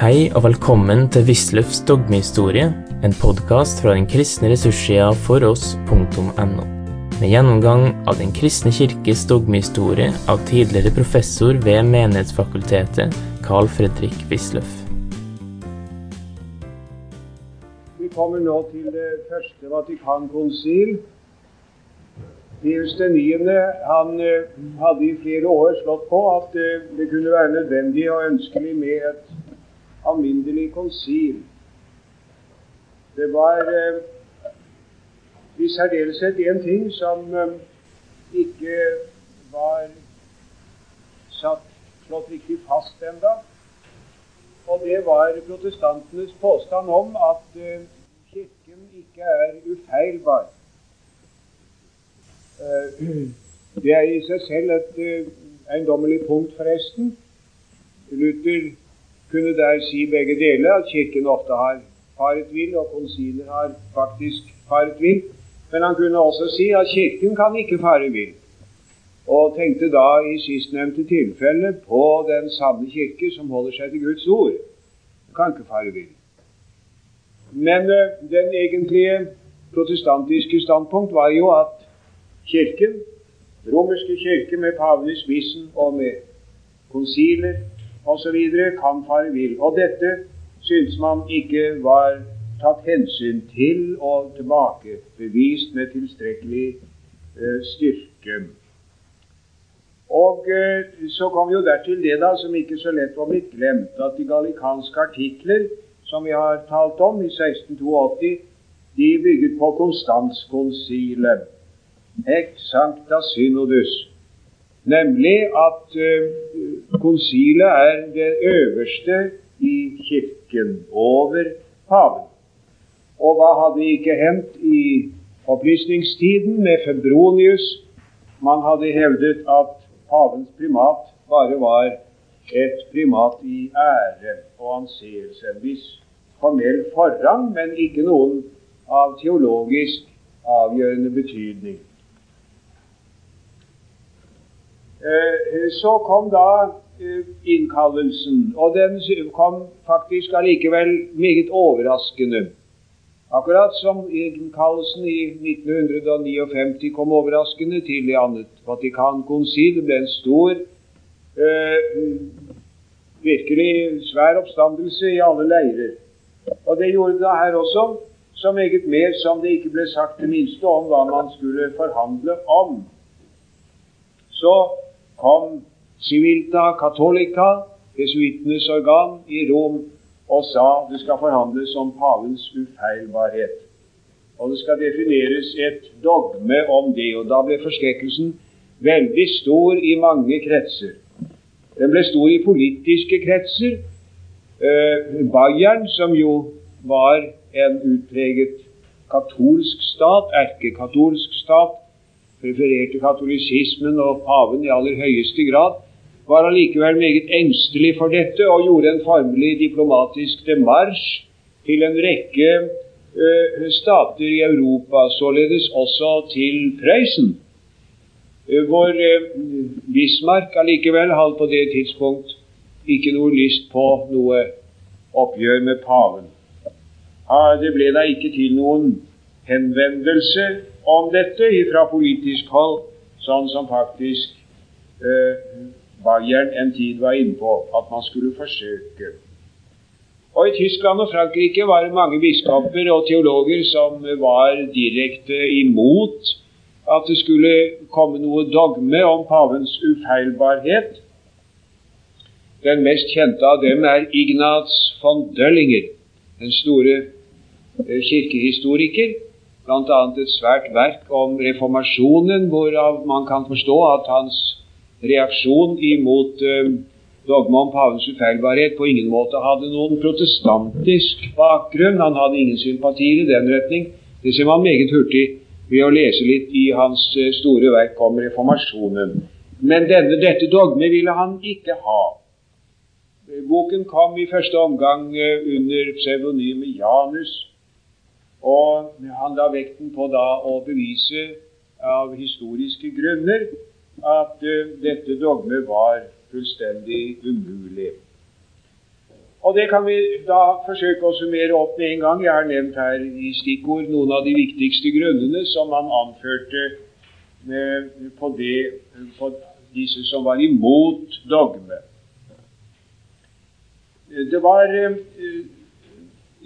Hei og velkommen til Wisløffs dogmehistorie, en podkast fra den kristne ressurssida foross.no. Med gjennomgang av Den kristne kirkes dogmehistorie av tidligere professor ved Menighetsfakultetet, Carl Fredrik Wisløff. Vi kommer nå til det første Vatikankonsil. Pius 9. Han eh, hadde i flere år slått på at eh, det kunne være nødvendig og ønskelig med et alminnelig konsil. Det var eh, i særdeleshet én ting som ikke var satt, slått riktig fast enda, og det var protestantenes påstand om at Kirken ikke er ufeilbar. Eh, det er i seg selv et eh, eiendommelig punkt, forresten. Luther kunne der si begge deler, at Kirken ofte har faret vill, og konsiler har faktisk faret vill. Men han kunne også si at Kirken kan ikke fare vill. Og tenkte da i sistnevnte tilfelle på den sanne kirke som holder seg til Guds ord. Kan ikke fare vill. Men uh, den egentlige protestantiske standpunkt var jo at Kirken, romerske kirke med paven i spissen og med konsiler osv., kan fare vill. Og dette syntes man ikke var tatt hensyn til og tilbakebevist med tilstrekkelig eh, styrke. Og eh, så kom jo dertil det da som ikke så lett var blitt glemt, at de gallikanske artikler som vi har talt om i 1682, de bygget på Konstanskonsilet ex sancta synodus, nemlig at uh, konsilet er det øverste i Kirken, over paven. Og hva hadde ikke hendt i opplysningstiden med Febronius? Man hadde hevdet at pavens primat bare var et primat i ære og anseelse. En viss formell forrang, men ikke noen av teologisk avgjørende betydning. Eh, så kom da eh, innkallelsen, og den kom faktisk allikevel meget overraskende. Akkurat som innkallelsen i 1959 kom overraskende til det annet Vatikankonsil. Det ble en stor, eh, virkelig svær oppstandelse i alle leirer. Og det gjorde det her også, så meget mer som det ikke ble sagt det minste om hva man skulle forhandle om. Så kom Civilta Catolica, jesuitenes organ i Rom, og sa det skal forhandles om pavens ufeilbarhet. Og det skal defineres et dogme om det. Og da ble forskrekkelsen veldig stor i mange kretser. Den ble stor i politiske kretser. Eh, Bayern, som jo var en utpreget katolsk stat, erkekatolsk stat, prefererte katolisismen og paven i aller høyeste grad, var allikevel meget engstelig for dette og gjorde en formelig diplomatisk demarsj til en rekke uh, stater i Europa, således også til Prøysen, uh, hvor uh, Bismarck allikevel hadde på det tidspunkt ikke noe lyst på noe oppgjør med paven. Ah, det ble da ikke til noen henvendelse om dette fra politisk hold, sånn som faktisk eh, Bayern en tid var inne på at man skulle forsøke. Og I Tyskland og Frankrike var det mange biskoper og teologer som var direkte imot at det skulle komme noe dogme om pavens ufeilbarhet. Den mest kjente av dem er Ignaz von Döllinger, den store eh, kirkehistoriker bl.a. et svært verk om reformasjonen, hvorav man kan forstå at hans reaksjon imot eh, dogme om pavens ufeilbarhet på ingen måte hadde noen protestantisk bakgrunn. Han hadde ingen sympatier i den retning. Det ser man meget hurtig ved å lese litt i hans uh, store verk om reformasjonen. Men denne, dette dogmet ville han ikke ha. Boken kom i første omgang uh, under pseudonymet Janus, og han la vekten på da å bevise av historiske grunner at uh, dette dogmet var fullstendig umulig. Og det kan vi da forsøke å summere opp med en gang. Jeg har nevnt her i stikkord noen av de viktigste grunnene som han anførte på, det, på disse som var imot dogme. Det var eh,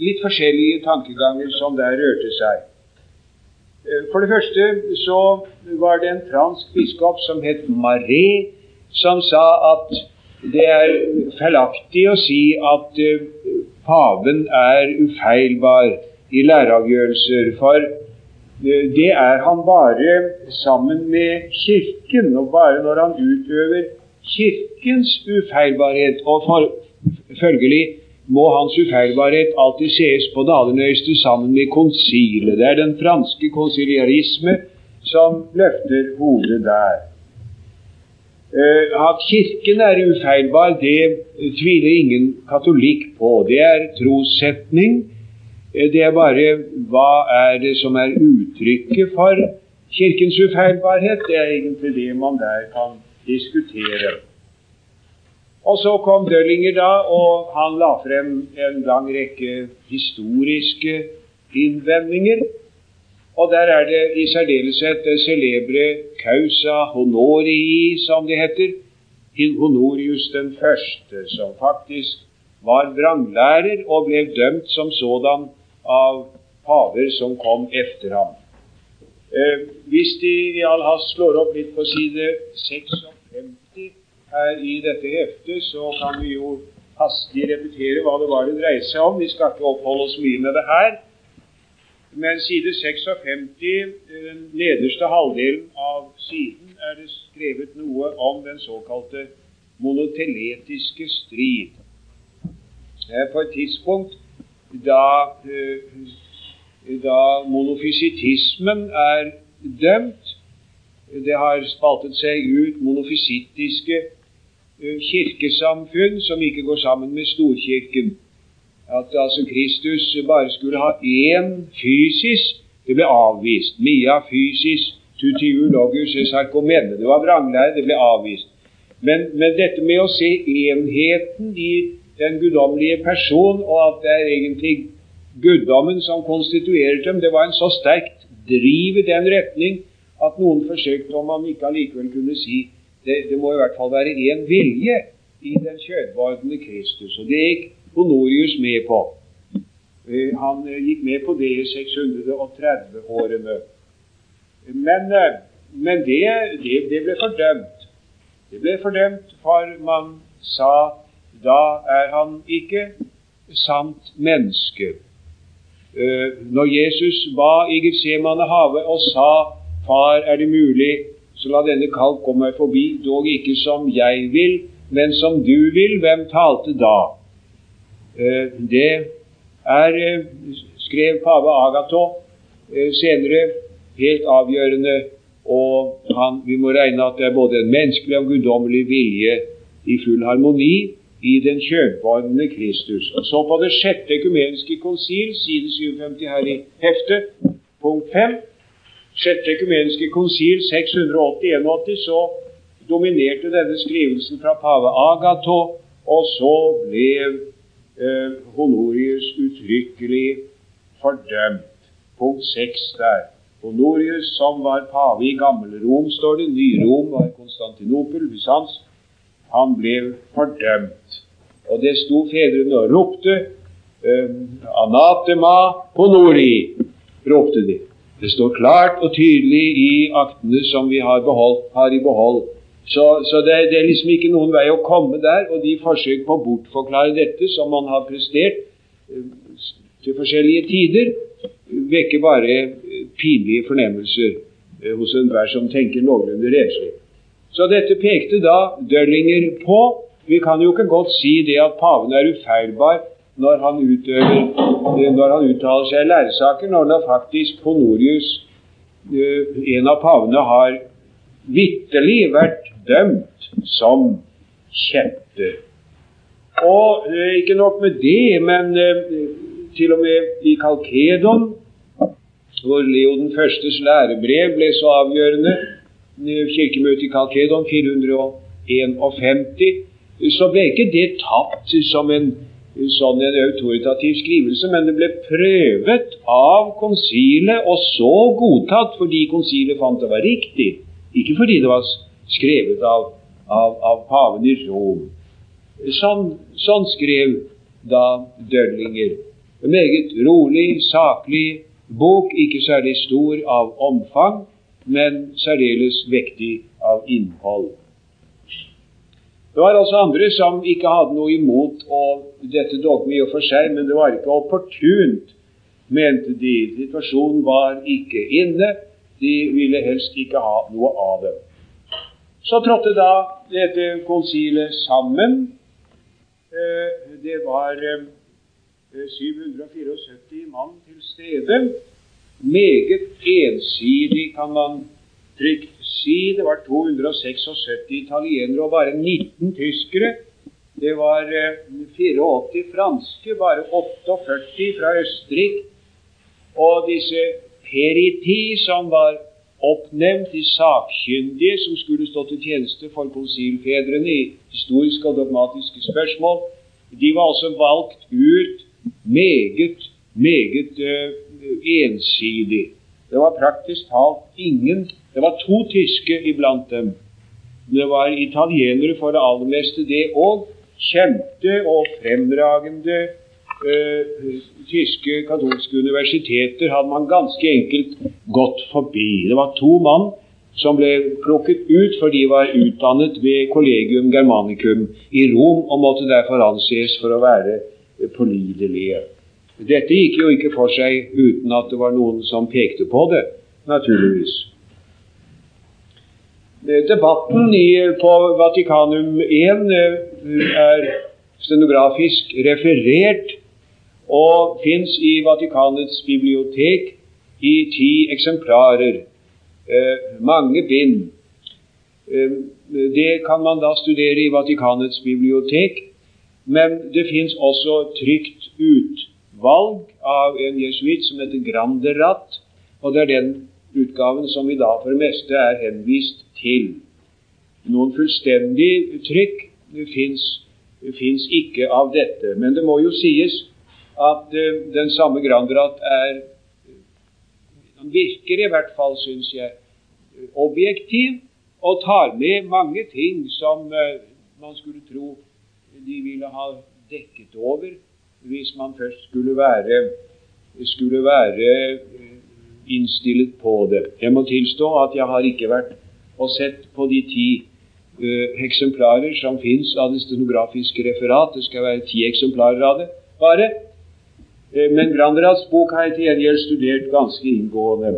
litt forskjellige tankeganger som der rørte seg. Eh, for det første så var det en fransk biskop som het Marais, som sa at det er feilaktig å si at uh, paven er ufeilbar i læreavgjørelser, for uh, det er han bare sammen med Kirken, og bare når han utøver Kirkens ufeilbarhet. Og for, følgelig må hans ufeilbarhet alltid sees på det aller sammen med konsilet. Det er den franske konsiliarisme som løfter hodet der. Eh, at Kirken er ufeilbar, det tviler ingen katolikk på. Det er trossetning. Eh, det er bare hva er det som er uttrykket for Kirkens ufeilbarhet? Det er egentlig det man der kan diskutere. Og så kom Døllinger da, og han la frem en lang rekke historiske innvendinger og der er det i særdeleshet det celebre causa honorii, som det heter. Honorius den første, som faktisk var vranglærer og ble dømt som sådan av paver som kom etter ham. Eh, hvis De i all hast slår opp litt på side 56 her i dette heftet, så kan vi jo hastig repetere hva det var det dreide seg om. Vi skal ikke oppholde oss mye med det her. Men side 56, den nederste halvdelen av siden, er det skrevet noe om den såkalte monoteletiske strid. På et tidspunkt da, eh, da monofisitismen er dømt Det har spaltet seg ut monofysittiske eh, kirkesamfunn som ikke går sammen med Storkirken at altså Kristus bare skulle ha én fysisk, det ble avvist. Mia fysis tutiologus logus esarkomene. Det var vranglære, det ble avvist. Men, men, dette med å se enheten i den guddommelige person, og at det er egentlig guddommen som konstituerer dem, det var en så sterkt driv i den retning at noen forsøkte om man ikke allikevel kunne si det, det må i hvert fall være én vilje i den kjødvordende Kristus. Og det gikk Honorius med på. Eh, han eh, gikk med på det i 630-årene. Men, eh, men det, det, det, ble fordømt. Det ble fordømt, for man sa da er han ikke sant menneske. Når Jesus ba i Getsemane havet og sa Far, er det mulig, så la denne kalk gå meg forbi, dog ikke som jeg vil, men som du vil. Hvem talte da? Eh, det er, eh, skrev pave Agato eh, senere, helt avgjørende. Og han, vi må regne at det er både en menneskelig og guddommelig vilje i full harmoni i den kjødbårne Kristus. Og så på det sjette økumeniske konsil, side 57 her i heftet, punkt 5. Sjette økumeniske konsil 680-81, så dominerte denne skrivelsen fra pave Agato, og så ble eh, Honorius uttrykkelig fordømt. Punkt 6 der. Honorius, som var pave i Gammel-Rom, står det. Ny-Rom var Konstantinopel, Bysants. Han ble fordømt. Og det sto fedrene og ropte. Eh, anatema honori, ropte de. Det står klart og tydelig i aktene som vi har, beholdt, har i behold så, så det, det, er liksom ikke noen vei å komme der. Og de forsøk på å bortforklare dette som man har prestert eh, til forskjellige tider, vekker bare eh, pinlige fornemmelser eh, hos enhver som tenker noenlunde renslig. Så dette pekte da Døllinger på. Vi kan jo ikke godt si det at paven er ufeilbar når han, utøver, når han uttaler seg i læresaker, når han faktisk Honorius, en av pavene, har vitterlig vært dømt som kjente. Og eh, ikke nok med det, men eh, til og med i Kalkedon, hvor Leo den førstes lærebrev ble så avgjørende, eh, kirkemøtet i Kalkedon 451, så ble ikke det tatt som en sånn en autoritativ skrivelse, men det ble prøvet av konsilet og så godtatt fordi konsilet fant det var riktig, ikke fordi det var skrevet av, av, av paven i Rom. Sånn, sånn skrev da Dødlinger. En meget rolig, saklig bok, ikke særlig stor av omfang, men særdeles vektig av innhold. Det var altså andre som ikke hadde noe imot dette dogmet i og for seg, men det var ikke opportunt, mente de. Situasjonen var ikke inne. De ville helst ikke ha noe av det. Så trådte da dette konsilet sammen. Eh, det var 774 eh, mann til stede. Meget ensidig, kan man trygt si. Det var 276 italienere og bare 19 tyskere. Det var 84 eh, franske, bare 48 fra Østerrike. Og disse periti, som var oppnevnt, til sakkyndige som skulle stå til tjeneste for konsilfedrene i historiske og dogmatiske spørsmål, de var altså valgt ut meget, meget uh, ensidig. Det var praktisk talt ingen det var to tyske iblant dem. Det var italienere for det aller meste, det òg. Kjente og fremragende uh, tyske katolske universiteter hadde man ganske enkelt gått forbi. Det var to mann som ble plukket ut, for de var utdannet ved Collegium Germanicum i Rom og måtte derfor anses for å være pålidelige. Dette gikk jo ikke for seg uten at det var noen som pekte på det, naturligvis. Eh, debatten i, på Vatikanum 1 eh, er stenografisk referert og fins i Vatikanets bibliotek i ti eksemplarer. Eh, mange bind. Det kan man da studere i Vatikanets bibliotek. Men det fins også trygt utvalg av en jesuitt som heter Granderat. Og det er den utgaven som vi da for det meste er henvist til. Noen fullstendig trykk fins ikke av dette. Men det må jo sies at uh, den samme Grandrat er Han virker i hvert fall, syns jeg, objektiv og tar med mange ting som uh, man skulle tro de ville ha dekket over hvis man først skulle være, skulle være innstilt innstillet på det. Jeg må tilstå at jeg har ikke vært og sett på de ti uh, eksemplarer som fins av det stenografiske referat. Det skal være ti eksemplarer av det bare. Uh, men Granderats bok har jeg til gjengjeld studert ganske inngående.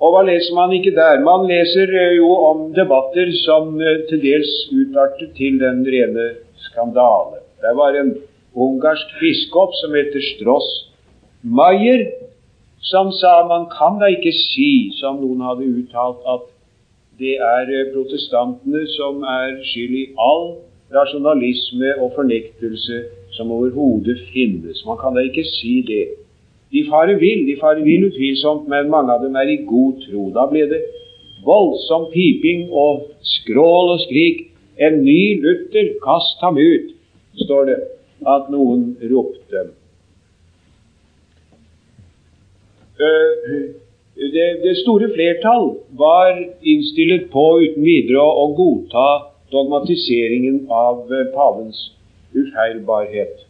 Og hva leser man ikke der? Man leser uh, jo om debatter som til dels utartet til den rene skandale. Det var en ungarsk biskop som heter Stross Mayer, som sa man kan da ikke si, som noen hadde uttalt, at det er eh, protestantene som er skyld i all rasjonalisme og fornektelse som overhodet finnes. Man kan da ikke si det. De farer vill, de farer vill utvilsomt, men mange av dem er i god tro. Da ble det voldsom piping og skrål og skrik. En ny Luther, kast ham ut, står det at noen ropte. Eh, det, det, store flertall var innstilt på uten videre å, godta dogmatiseringen av eh, pavens ufeilbarhet.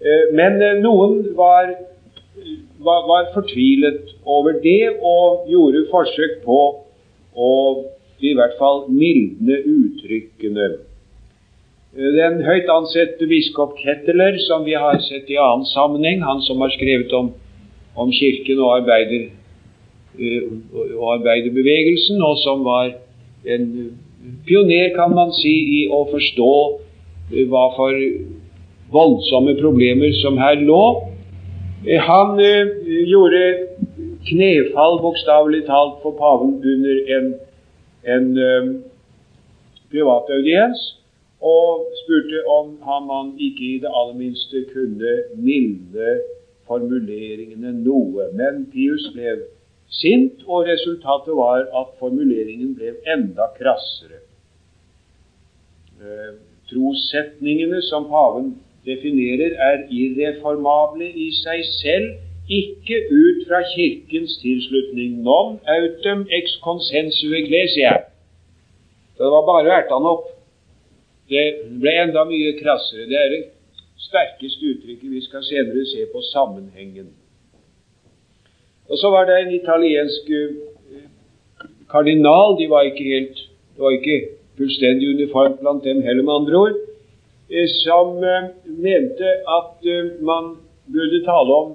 Eh, men noen var, var, var, fortvilet over det og gjorde forsøk på å i hvert fall mildne uttrykkene. Den høyt ansette biskop Ketteler, som vi har sett i annen sammenheng, han som har skrevet om om Kirken og, arbeider, eh, og arbeiderbevegelsen, og som var en pioner, kan man si, i å forstå eh, hva for voldsomme problemer som her lå. Eh, han gjorde knefall, bokstavelig talt, for paven under en, en privataudiens og spurte om han ikke i det aller minste kunne milde formuleringene noe. Men Pius ble sint, og resultatet var at formuleringen ble enda krassere. Eh, trossetningene som paven definerer, er irreformable i seg selv, ikke ut fra Kirkens tilslutning. Non autem ex consensu ecclesia. Så det var bare å erte han opp. Det ble enda mye krassere. Det er det sterkeste uttrykket. Vi skal senere se på sammenhengen. Og så var det en italiensk eh, kardinal. De var ikke helt Det var ikke fullstendig uniform blant dem heller, med andre ord. Eh, som eh, mente at man burde tale om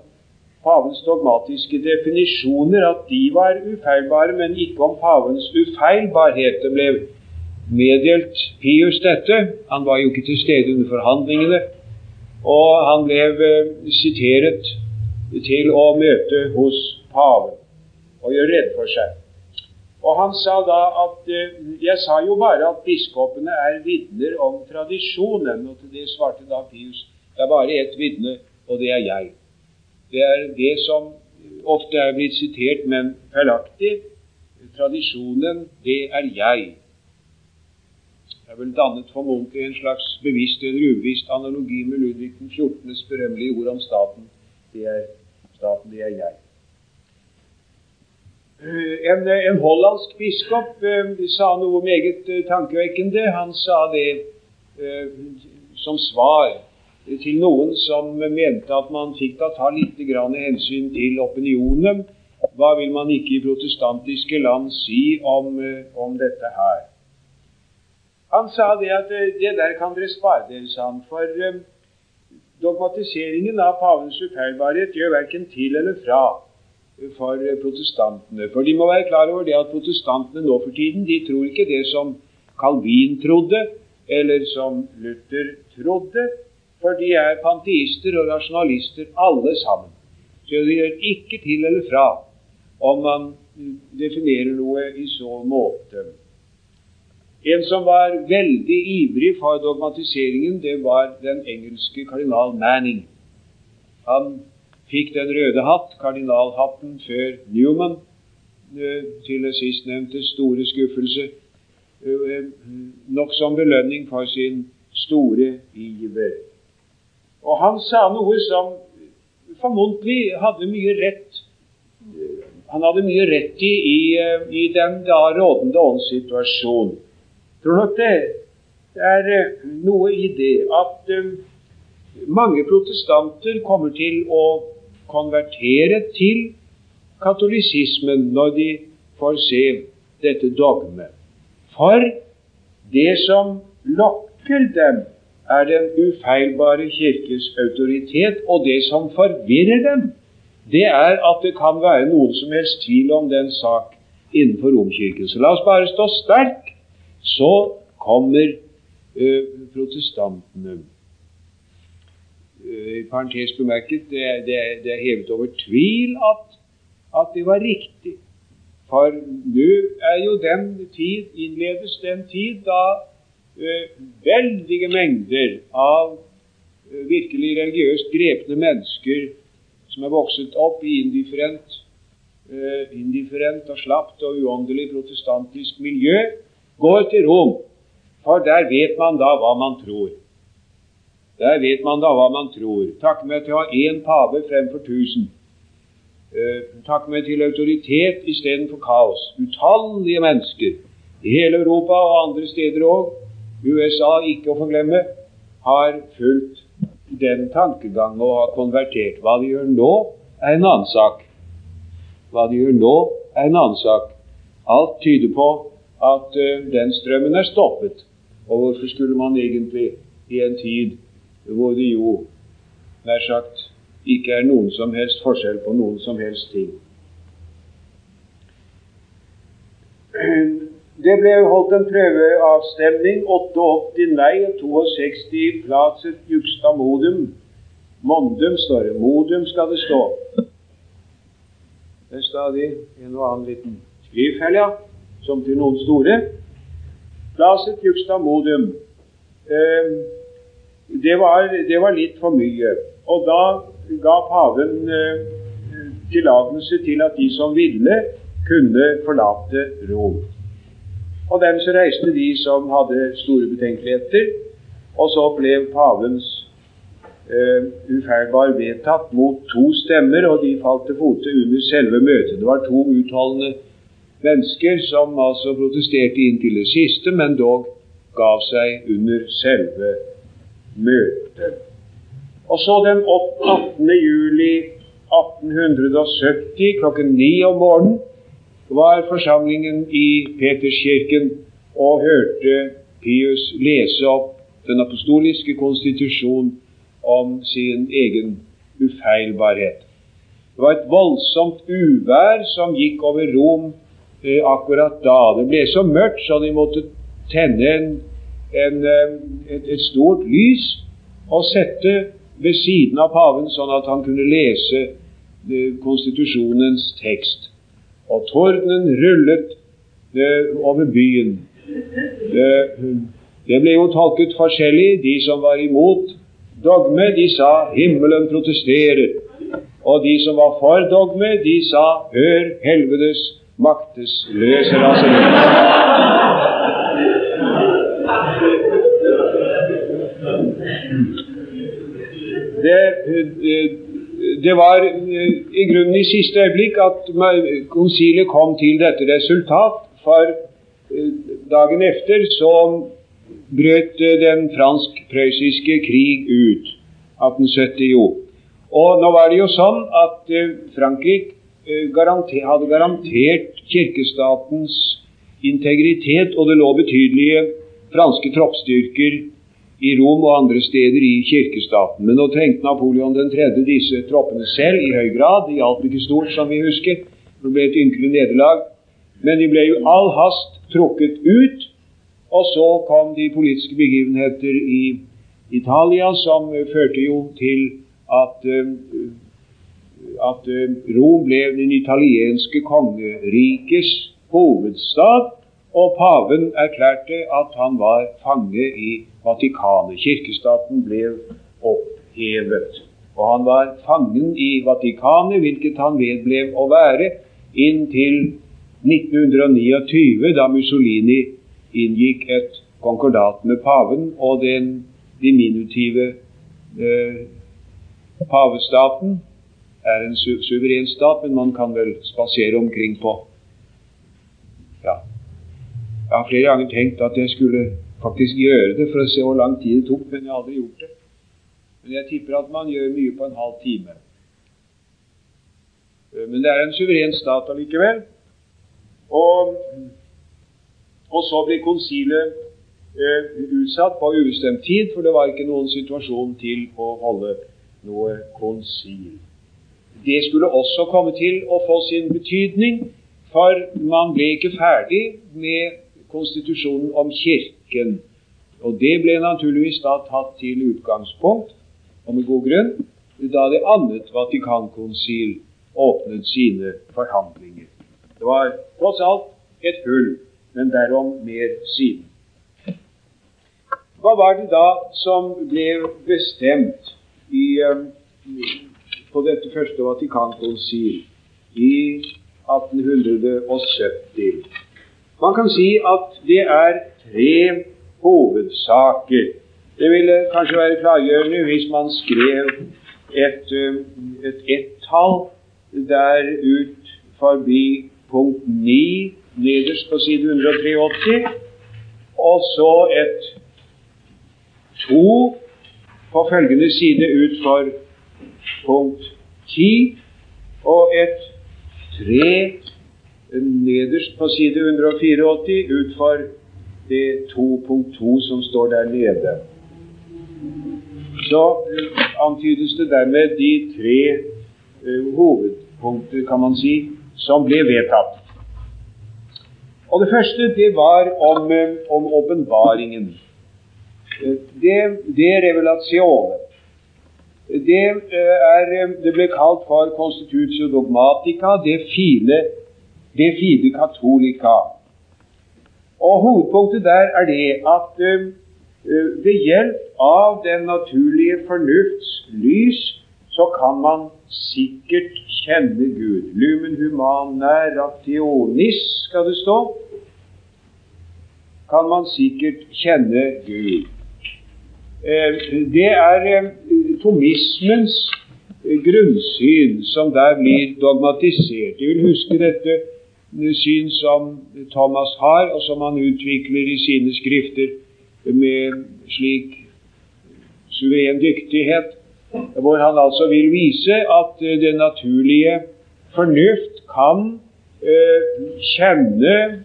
pavens dogmatiske definisjoner, at de var ufeilbare, men ikke om pavens ufeilbarhet. Det ble meddelt Pius dette. Han var jo ikke til stede under forhandlingene. Og han ble siteret til å møte hos paven og gjør rede for seg. Og han sa da at eh, Jeg sa jo bare at biskopene er vitner om tradisjonen. Og til det svarte da Pius det er bare ett vitne, og det er jeg. Det er det som ofte er blitt sitert, men feilaktig. Tradisjonen, det er jeg. Det er vel dannet formodentlig en slags bevisst eller ubevisst analogi med Ludvig den 14.s berømmelige ord om staten. Det er staten, det er jeg. Eh, en, en hollandsk biskop eh, sa noe meget eh, tankevekkende. Han sa det eh, som svar til noen som mente at man fikk da ta litt hensyn til opinionen. Hva vil man ikke i protestantiske land si om, eh, om dette her? Han sa det at eh, det der kan dere spare dere, sa han. For dogmatiseringen av pavens ufeilbarhet gjør verken til eller fra for protestantene. For de må være klar over det at protestantene nå for tiden de tror ikke det som Calvin trodde, eller som Luther trodde, for de er panteister og rasjonalister alle sammen. Så det gjør ikke til eller fra om man definerer noe i så måte. En som var veldig ivrig for dogmatiseringen, det var den engelske kardinal Manning. Han fikk den røde hatt, kardinalhatten, før Newman, eh, til det sistnevnte store skuffelse, eh, nok som belønning for sin store iver. Og han sa noe som formodentlig hadde mye rett Han hadde mye rett i i, i den da rådende åndssituasjonen. Tror nok det. Er noe i det at mange protestanter kommer til å konvertere til katolisismen når de får se dette dogmet. For det som lokker dem, er den ufeilbare kirkes autoritet, og det som forvirrer dem, det er at det kan være noen som helst tvil om den sak innenfor Romkirken. Så la oss bare stå sterk, så kommer ø, protestantene. Eh, i parentes bemerket, det, det, det, er hevet over tvil at, at det var riktig. For nå er jo den tid, innledes den tid da uh, veldige mengder av uh, virkelig religiøst grepne mennesker som er vokset opp i indifferent, uh, indifferent og slapt og uåndelig protestantisk miljø, går til Rom. For der vet man da hva man tror. Der vet man da hva man tror. Takk meg til å ha én pave fremfor tusen. Eh, med meg til autoritet istedenfor kaos. Utallige mennesker i hele Europa og andre steder òg, USA ikke å forglemme, har fulgt den tankegangen og har konvertert. Hva de gjør nå, er en annen sak. Hva de gjør nå, er en annen sak. Alt tyder på at uh, den strømmen er stoppet. Og hvorfor skulle man egentlig i en tid hvor det jo nær sagt ikke er noen som helst forskjell på noen som helst ting. Det ble holdt en prøveavstemning. 88 nei og 62 placet juxta modum. Mondum står det. Modum skal det stå. Det er stadig en og annen liten skrivfelle, ja, som til noen store. Placet juxta modum. Eh, det var, det var, litt for mye. Og da ga paven eh, tillatelse til at de som ville, kunne forlate Rom. Og dem så reiste de som hadde store betenkeligheter. Og så ble pavens eh, ufeilbar vedtatt mot to stemmer, og de falt til fote under selve møtet. Det var to utholdende mennesker som altså protesterte inn til det siste, men dog gav seg under selve møtet. Og så den 18. juli 1870 klokken ni om morgenen var forsamlingen i Peterskirken og hørte Pius lese opp den apostoliske konstitusjon om sin egen ufeilbarhet. Det var et voldsomt uvær som gikk over Rom eh, akkurat da. Det ble så mørkt så de måtte tenne en, en, eh, et, et, stort lys og sette ved siden av paven, sånn at han kunne lese eh, konstitusjonens tekst. Og tordenen rullet eh, over byen. Det ble jo tolket forskjellig. De som var imot dogme, de sa 'himmelen protesterer'. Og de som var for dogme, de sa 'hør helvetes maktesløse raseri'. Det, det, var i grunnen i siste øyeblikk at konsilet kom til dette resultat. For eh, dagen efter så brøt eh, den fransk-prøyssiske krig ut. 1870 jo. Og nå var det jo sånn at eh, Frankrike garanter, hadde garantert kirkestatens integritet, og det lå betydelige franske troppsstyrker i Rom og andre steder i kirkestaten. Men nå trengte Napoleon 3. disse troppene selv i høy grad. Det hjalp ikke stort, som vi husker. Det ble et ynkelig nederlag. Men de ble jo all hast trukket ut og så kom de politiske begivenheter i Italia, som førte jo til at, eh, at eh, Rom ble den italienske kongerikes hovedstad. Og paven erklærte at han var fange i Vatikanet. Kirkestaten ble opphevet. Og han var fangen i Vatikanet, hvilket han vedblev å være inntil 1929, da Mussolini inngikk et konkordat med paven og den diminutive eh, pavestaten er en su suveren stat, men man kan vel spasere omkring på. Jeg har flere ganger tenkt at jeg skulle faktisk gjøre det for å se hvor lang tid det tok, men jeg har aldri gjort det. Men jeg tipper at man gjør mye på en halv time. Eh, men det er en suveren stat allikevel. Og og så ble konsilet eh, utsatt på ubestemt tid, for det var ikke noen situasjon til å holde noe konsil. Det skulle også komme til å få sin betydning, for man ble ikke ferdig med konstitusjonen om Kirken. Og det ble naturligvis da tatt til utgangspunkt, og med god grunn, da det annet Vatikankonsil åpnet sine forhandlinger. Det var tross alt et hull men derom mer siden. Hva var det da som ble bestemt i, um, på dette første Vatikankonsil i 1870? Man kan si at det er tre hovedsaker. Det ville kanskje være klargjørende hvis man skrev et, um, et ett-tall der ut forbi punkt 9 nederst på side 183, og så et to på følgende side ut for punkt 10, og et tre nederst på side 184 ut for det 2.2 som står der nede. Så uh, antydes det dermed de tre uh, hovedpunkter, kan man si, som ble vedtatt. Og Det første det var om, eh, åpenbaringen. Eh, det, det revelasjonen. Det, eh, det ble kalt for constitutio dogmatica, det fine, det fide katolika. Og Hovedpunktet der er det at ved hjelp av den naturlige fornufts lys så kan man sikkert kjenne Gud. Lumen humana rationis, skal det stå kan man sikkert kjenne Gud. det er tomismens grunnsyn som der blir dogmatisert. Jeg vil huske dette syn som Thomas har, og som han utvikler i sine skrifter med slik suveren dyktighet, hvor han altså vil vise at det naturlige fornuft kan eh, kjenne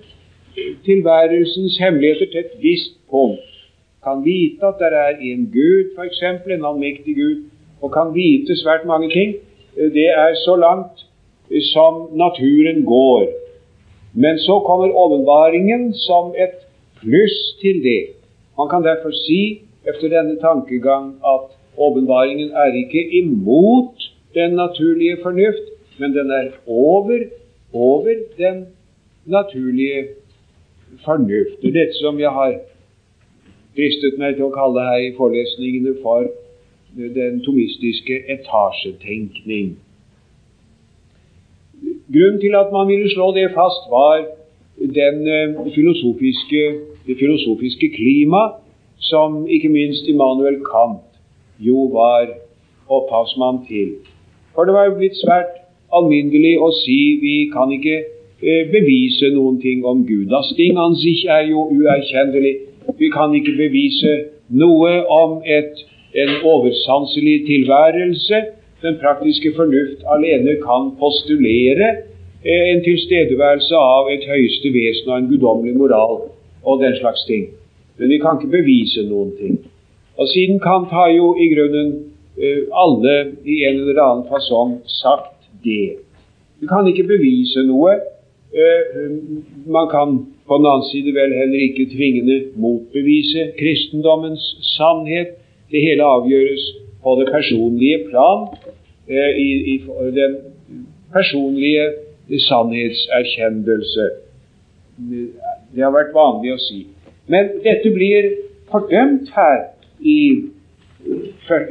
tilværelsens hemmeligheter til et visst punkt. Kan vite at det er en Gud, f.eks., en allmektig Gud, og kan vite svært mange ting. Eh, det er så langt eh, som naturen går. Men så kommer åpenbaringen som et pluss til det. Man kan derfor si efter denne tankegang at åpenbaringen er ikke imot den naturlige fornuft, men den er over, over den naturlige fornuft. Det er dette som jeg har dristet meg til å kalle her i forelesningene for den tomistiske etasjetenkning. Grunnen til at man ville slå det fast, var den eh, filosofiske, det filosofiske klima som ikke minst Immanuel Kant jo var opphavsmann til. For det var jo blitt svært alminnelig å si vi kan ikke eh, bevise noen ting om Gud. Das Ding an sich er jo uerkjennelig. Vi kan ikke bevise noe om et en oversanselig tilværelse. Den praktiske fornuft alene kan postulere eh, en tilstedeværelse av et høyeste vesen og en guddommelig moral og den slags ting. Men vi kan ikke bevise noen ting. Og siden Kant har jo i grunnen eh, alle i en eller annen fasong sagt det. Vi kan ikke bevise noe. Eh, man kan på den annen side vel heller ikke tvingende motbevise kristendommens sannhet. Det hele avgjøres på det personlige plan, eh, i, i, den personlige sannhetserkjennelse. Det har vært vanlig å si. Men dette blir fordømt her i,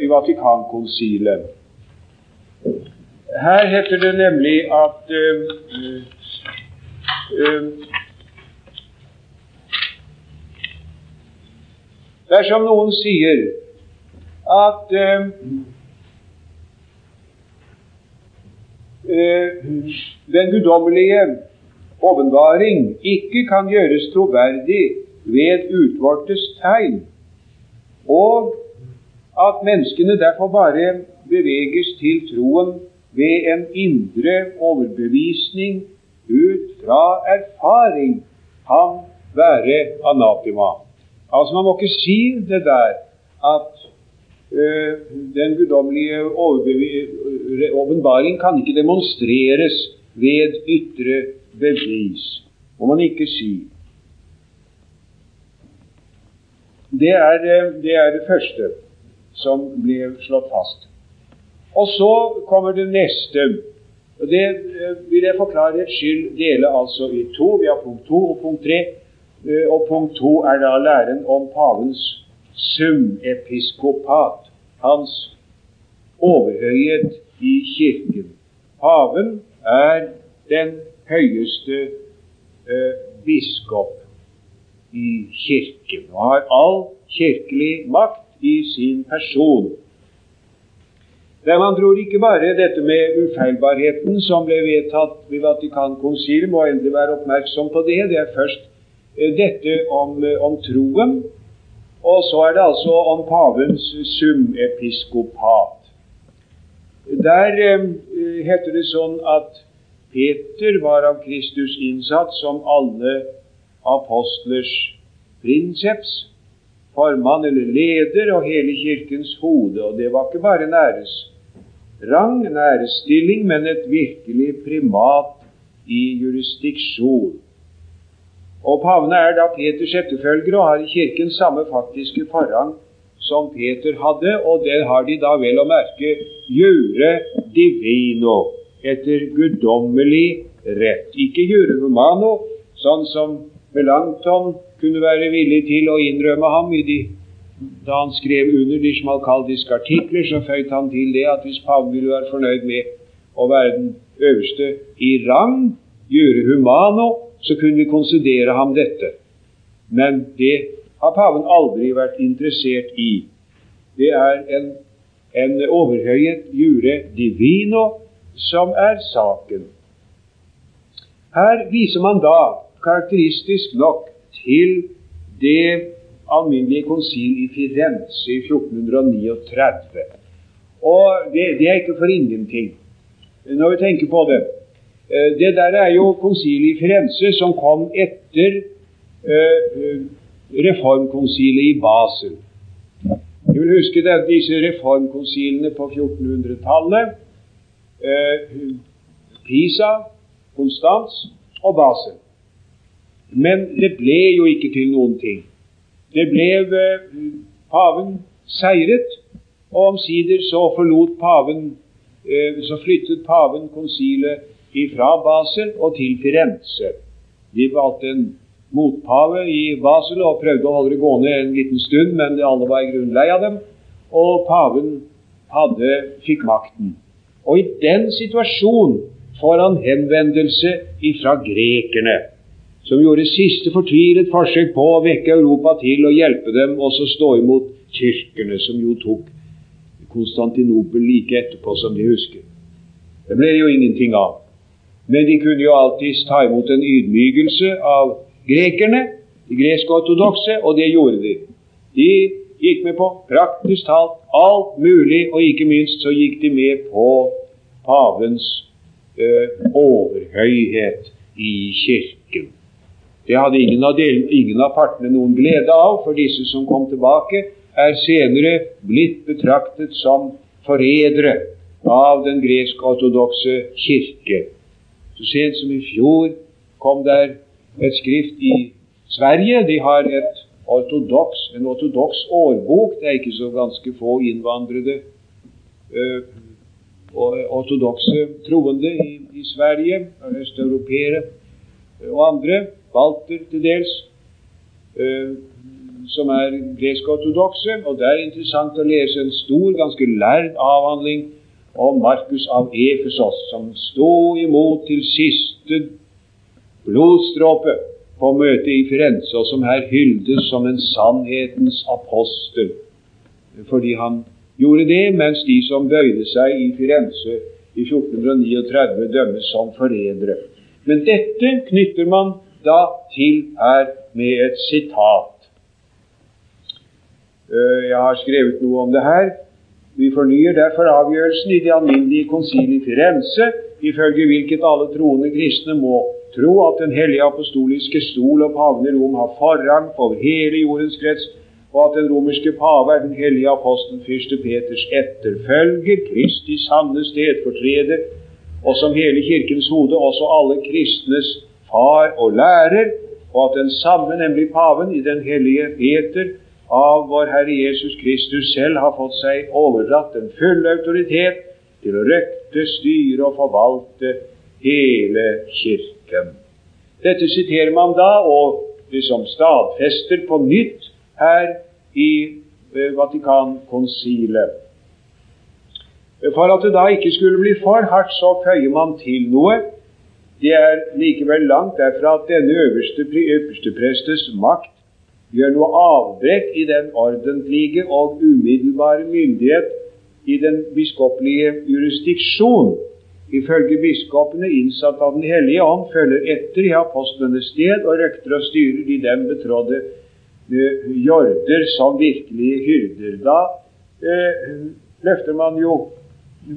i Vatikankonsilet. Her heter det nemlig at uh, uh, Dersom noen sier at uh, den guddommelige åpenbaring ikke kan gjøres troverdig ved utvortes tegn, og at menneskene derfor bare beveges til troen ved en indre overbevisning ut fra erfaring, kan være anatema. Altså, man må ikke si det der at Eh, den guddommelige åpenbaring kan ikke demonstreres ved ytre bevis. Må man ikke si. Det er, eh, det er det første som ble slått fast. Og så kommer det neste. Det eh, vil jeg for klarhets skyld dele altså i to. Vi har punkt to og punkt tre. Og punkt to er da læren om pavens sumepiskopat, hans overhøyhet i Kirken. Paven er den høyeste eh, biskop i Kirken og har all kirkelig makt i sin person. Det man tror ikke bare dette med ufeilbarheten som ble vedtatt ved Vatikankonsilet, må endelig være oppmerksom på det. Det er først eh, dette om, eh, om troen og så er det altså om pavens sumepiskopat. Der eh, heter det sånn at Peter var av Kristus innsatt som alle apostlers prinseps, formann eller leder og hele kirkens hode. Og det var ikke bare en æresrang, en æresstilling, men et virkelig primat i jurisdiksjon. Og pavene er da Peters etterfølgere og har i Kirken samme faktiske forrang som Peter hadde, og det har de da vel å merke jure divino, etter guddommelig rett. Ikke jure humano, sånn som Melanchthon kunne være villig til å innrømme ham de, da han skrev under de smalkaldiske artikler, så føyt han til det at hvis paven ville være fornøyd med å være den øverste i rang, jure humano, så kunne vi konsidere ham dette. Men det har paven aldri vært interessert i. Det er en, en overhøyet jure divino som er saken. Her viser man da, karakteristisk nok, til det alminnelige konsil i Firenze i 1439. Og det, det er ikke for ingenting, når vi tenker på det. Eh, det der er jo konsilet i Firenze som kom etter uh, reformkonsilet i Basel. Du vil huske det, disse reformkonsilene på 1400-tallet. Uh, Pisa, Konstans og Basel. Men det ble jo ikke til noen ting. Det ble Paven seiret, og omsider så forlot paven Så flyttet paven konsilet fra Basel og til Firenze. De valgte en motpave i Basel og prøvde å holde det gående en liten stund, men alle var i grunnen lei av dem, og paven hadde, fikk makten. Og i den situasjonen får han henvendelse ifra grekerne, som gjorde siste fortvilet forsøk på å vekke Europa til og hjelpe dem, og så stå imot tyrkerne, som jo tok Konstantinopel like etterpå, som de husker. Det ble det jo ingenting av. Men de kunne jo alltids ta imot en ydmykelse av grekerne, de gresk-ortodokse, og det gjorde de. De gikk med på praktisk talt alt mulig, og ikke minst så gikk de med på pavens ø, overhøyhet i kirken. Det hadde ingen av, del, ingen av partene noen glede av, for disse som kom tilbake, er senere blitt betraktet som forrædere av den gresk-ortodokse kirke. Så sent som i fjor kom der et skrift i Sverige. De har et ortodox, en ortodoks årbok. Det er ikke så ganske få innvandrede uh, ortodokse troende i, i Sverige, østeuropeere og andre, balter til dels, uh, som er gresk-ortodokse. Og det er interessant å lese en stor, ganske lærd avhandling om Markus av Efesos, som sto imot til siste blodstråpe på møtet i Firenze, og som her hyldes som en sannhetens apostel. Fordi han gjorde det, mens de som bøyde seg i Firenze i 1439, dømmes som forrædere. Men dette knytter man da til her med et sitat. Eh, jeg har skrevet noe om det her. Vi fornyer derfor avgjørelsen i det alminnelige konsil i Firenze, ifølge hvilket alle troende kristne må tro at Den hellige apostoliske stol og paven i Rom har forrang over hele jordens krets, og at den romerske pave er den hellige apostel fyrste Peters etterfølger, Kristi sanne stedfortreder, og som hele Kirkens hode også alle kristnes far og lærer, og at den samme, nemlig paven, i den hellige Peter, av vår Herre Jesus Kristus selv har fått seg overdratt den fulle autoritet til å røkte, styre og forvalte hele Kirken. Dette siterer man da, og liksom stadfester på nytt her i eh, Vatikankonsilet. For at det da ikke skulle bli for hardt, så føyer man til noe. Det er likevel langt derfra at denne øverste, øverste prestes makt gjør noe avbrekk i den ordentlige og umiddelbare myndighet i den biskopelige jurisdiksjon ifølge biskopene innsatt av Den hellige ånd, følger etter i apostlenes sted og røkter og styrer de dem betrådde uh, jorder som virkelige hyrder. Da uh, løfter man jo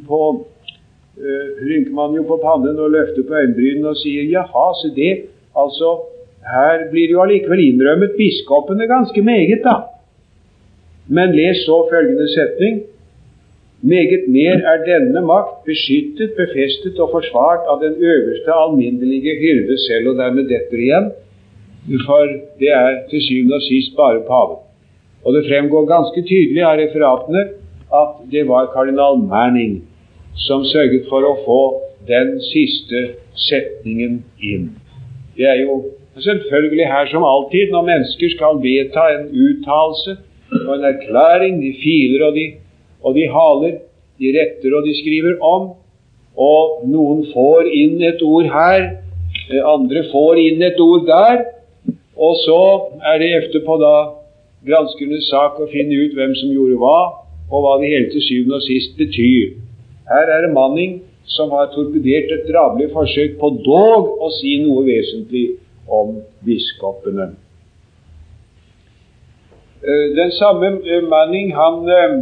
på uh, rynker man jo på pannen og løfter på øyenbrynene og sier jaha, se det, altså her blir jo allikevel innrømmet biskopene ganske meget, da. Men les så følgende setning meget mer er denne makt beskyttet, befestet og forsvart av den øverste alminnelige hyrde selv, og dermed detter igjen, for det er til syvende og sist bare paven. Og det fremgår ganske tydelig av referatene at det var kardinal Manning som sørget for å få den siste setningen inn. Det er jo selvfølgelig her som alltid når mennesker skal vedta en uttalelse og en erklæring, de filer og de og de haler, de retter og de skriver om. Og noen får inn et ord her, eh, andre får inn et ord der. Og så er det etterpå da granskernes sak å finne ut hvem som gjorde hva. og hva det hele til syvende og sist betyr. Her er det Manning som har torpedert et drabelig forsøk på dog å si noe vesentlig om biskopene. Eh, den samme eh, Manning han, eh,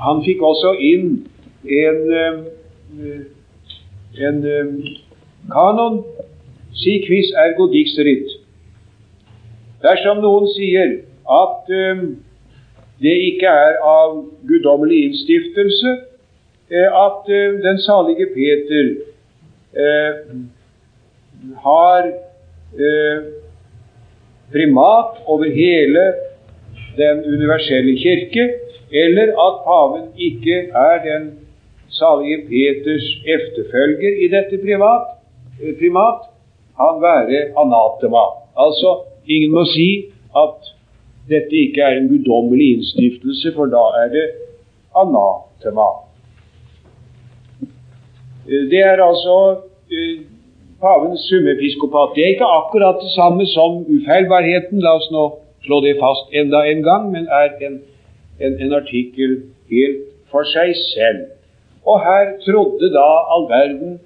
han fikk også inn en, en kanon si quis ergo dixerit. Dersom noen sier at det ikke er av guddommelig innstiftelse at den salige Peter har primat over hele den universelle kirke, eller at paven ikke er den salige Peters efterfølger i dette privat, eh, primat, han være anatema. Altså, ingen må si at dette ikke er en guddommelig innstiftelse, for da er det anatema. Eh, det er altså eh, pavens summepiskopat. Det er ikke akkurat det samme som ufeilbarheten, la oss nå slå det fast enda en gang, men er en, en, en artikkel helt for seg selv. Og her trodde da all verden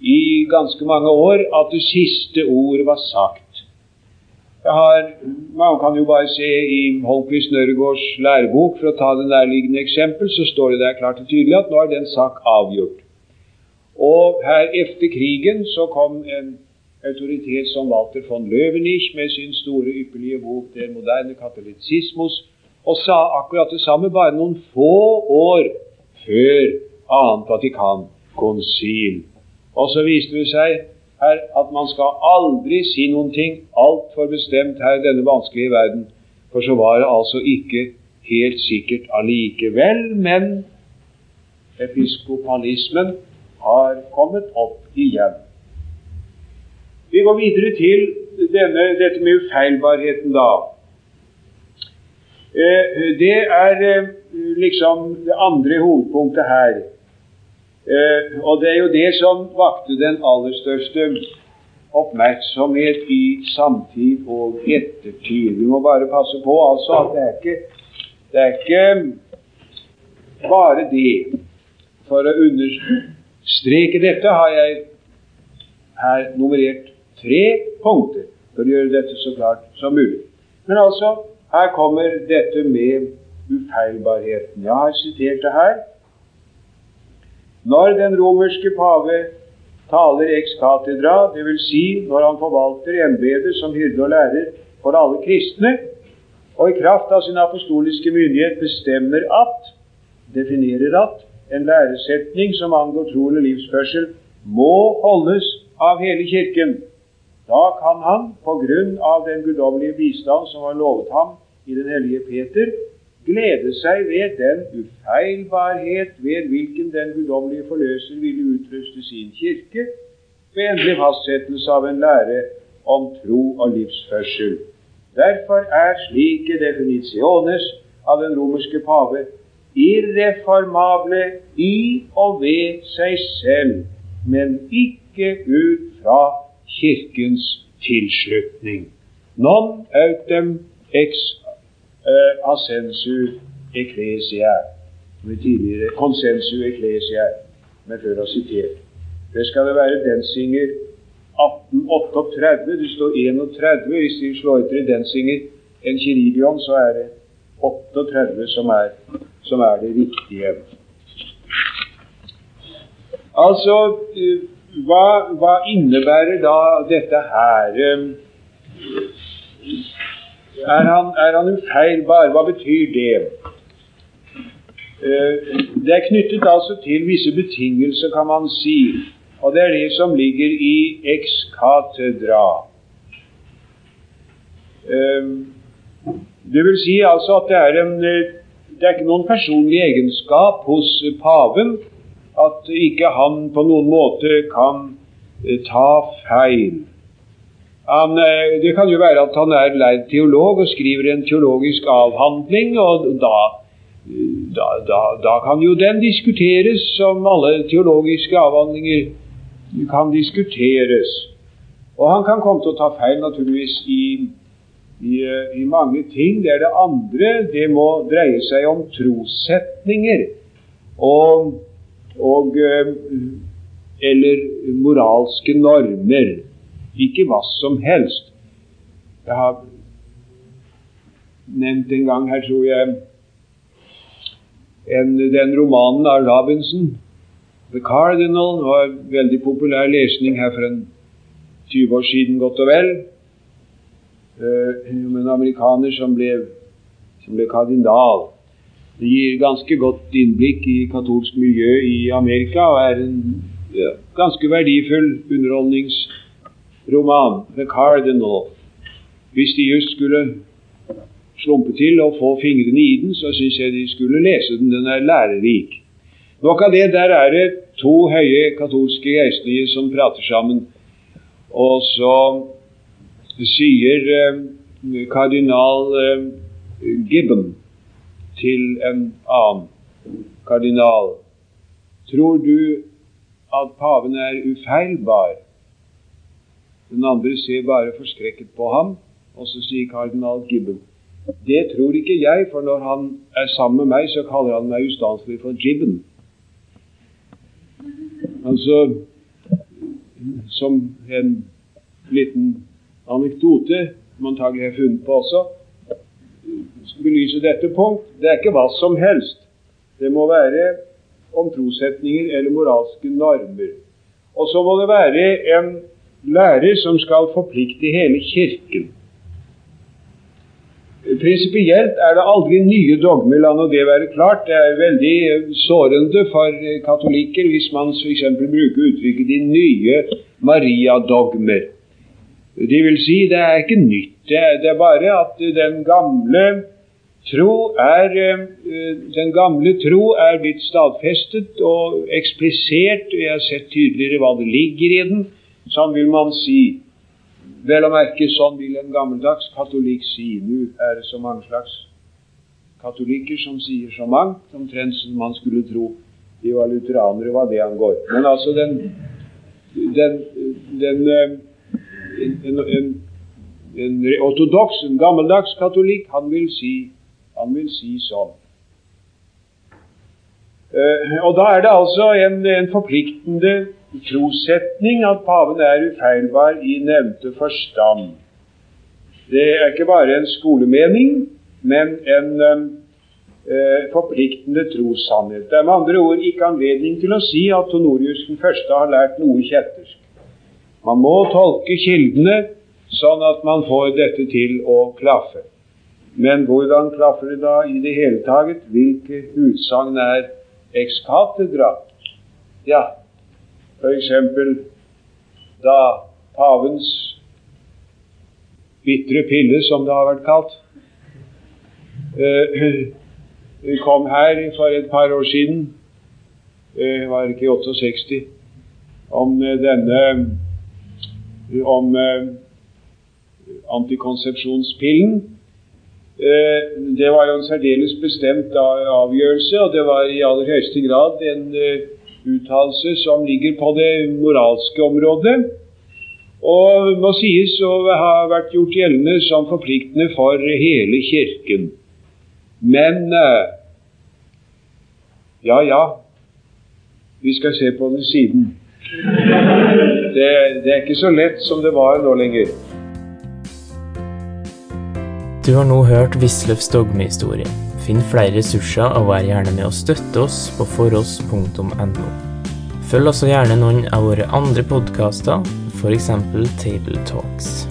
i ganske mange år at det siste ord var sagt. Har, man kan jo bare se i Holmquist Nørregårds lærebok, for å ta det nærliggende eksempel, så står det der klart og tydelig at nå er den sak avgjort. Og her etter krigen så kom en autoritet som Walter von Løvenich med sin store, ypperlige bok 'Den moderne katolisismus', og sa akkurat det samme bare noen få år før annet Vatikan-konsil. Og så viste det seg her at man skal aldri si noen ting altfor bestemt her i denne vanskelige verden, for så var det altså ikke helt sikkert allikevel, men episkopalismen har kommet opp igjen. Vi går videre til denne, dette med ufeilbarheten, da. Eh, det er eh, liksom det andre hovedpunktet her. Eh, og det er jo det som vakte den aller største oppmerksomhet i samtid og ettertid. Vi må bare passe på altså at det er ikke, det er ikke bare det for å understreke streke dette har jeg her nummerert tre punkter for å gjøre dette så klart som mulig. Men altså, her kommer dette med ufeilbarheten. Jeg har sitert det her. Når den romerske pave taler ex cathedra, dvs. Si når han forvalter embetet som hyrde og lærer for alle kristne, og i kraft av sin apostoliske myndighet bestemmer at, definerer at, en læresetning som angår troende livsførsel, må holdes av hele Kirken. Da kan han, på grunn av den guddommelige bistand som var lovet ham i den hellige Peter, glede seg ved den ufeilbarhet ved hvilken den guddommelige forløser ville utruste sin kirke ved endelig fastsettelse av en lære om tro og livsførsel. Derfor er slike definisjones av den romerske pave irreformable i og ved seg selv, men ikke ut fra Kirkens tilslutning. Non autem ex uh, ascensu som Med tidligere consensu ecclesiae, men før har sitert. Det skal det være Densinger 1838. Det står 31 hvis de slår etter i Densinger en kirilion, så er det 38 som er som er det riktige. Altså, eh, hva, hva innebærer da dette her? Er han, er han ufeilbar? Hva betyr det? Eh, det er knyttet altså til visse betingelser, kan man si. Og det er det som ligger i ex cathedra. Eh, det vil si altså at det er en det er ikke noen personlig egenskap hos paven at ikke han på noen måte kan eh, ta feil. Han, eh, det kan jo være at han er lærd teolog og skriver en teologisk avhandling, og da, da, da, da kan jo den diskuteres, som alle teologiske avhandlinger kan diskuteres. Og han kan komme til å ta feil, naturligvis, i i, i, mange ting. Det er det andre. Det må dreie seg om trossetninger og, og eller moralske normer. Ikke hva som helst. Jeg har nevnt en gang her, tror jeg, en, den romanen av Robinson, 'The Cardinal', var veldig populær lesning her for en 20 år siden, godt og vel. Uh, om en amerikaner som ble, som ble kardinal. Det gir ganske godt innblikk i katolsk miljø i Amerika og er en ja, ganske verdifull underholdningsroman. 'The Cardinal'. Hvis de just skulle slumpe til og få fingrene i den, så syns jeg de skulle lese den. Den er lærerik. Nok av det. Der er det to høye katolske geistlige som prater sammen. Og så sier eh, kardinal eh, Gibbon til en annen kardinal Tror du at paven er ufeilbar? Den andre ser bare forskrekket på ham, og så sier kardinal Gibbon det tror ikke jeg, for når han er sammen med meg, så kaller han meg ustanselig for Gibbon. Altså Som en liten anekdote, som antagelig har funnet på også, belyse dette punkt. Det er ikke hva som helst. Det må være om trossetninger eller moralske normer. Og så må det være en lærer som skal forplikte hele Kirken. Prinsipielt er det aldri nye dogmer, la nå det være klart. Det er veldig sårende for katolikker hvis man f.eks. bruker uttrykket 'de nye Maria-dogmer'. De vil si det er ikke nytt. Det det er bare at den gamle tro er den gamle tro er blitt stadfestet og eksplisert. Vi har sett tydeligere hva det ligger i den. Sånn vil man si. Vel å merke, sånn vil en gammeldags katolikk si. Nå er det så mange slags katolikker som sier så mangt, omtrent som man skulle tro de var lutheranere hva det angår. Men altså den, den, den eh, en, en, en, ortodoks, en gammeldags katolikk, han vil si, han vil si sånn. Uh, og da er det altså en, en forpliktende trosetning at paven er ufeilbar i nevnte forstand. Det er ikke bare en skolemening, men en uh, forpliktende trossannhet. Det er med andre ord ikke anledning til å si at Tonorius den første har lært noe kjettersk. Man må tolke kildene sånn at man får dette til å klaffe. Men hvordan klaffer det da i det hele taget? Hvilke utsagn er ex catedra? Ja, F.eks. da pavens bitre pille, som det har vært kalt, uh, kom her for et par år siden, uh, var ikke i 68, om denne om antikonsepsjonspillen. Det var jo en særdeles bestemt avgjørelse, og det var i aller høyeste grad en uttalelse som ligger på det moralske området, og må sies å ha vært gjort gjeldende som forpliktende for hele Kirken. Men eh, ja, ja, vi skal se på det siden. Det, det er ikke så lett som det var nå lenger. Du har nå hørt Wisløffs dogmehistorie. Finn flere ressurser og vær gjerne med å støtte oss på foross.no. Følg også gjerne noen av våre andre podkaster, f.eks. Table Talks.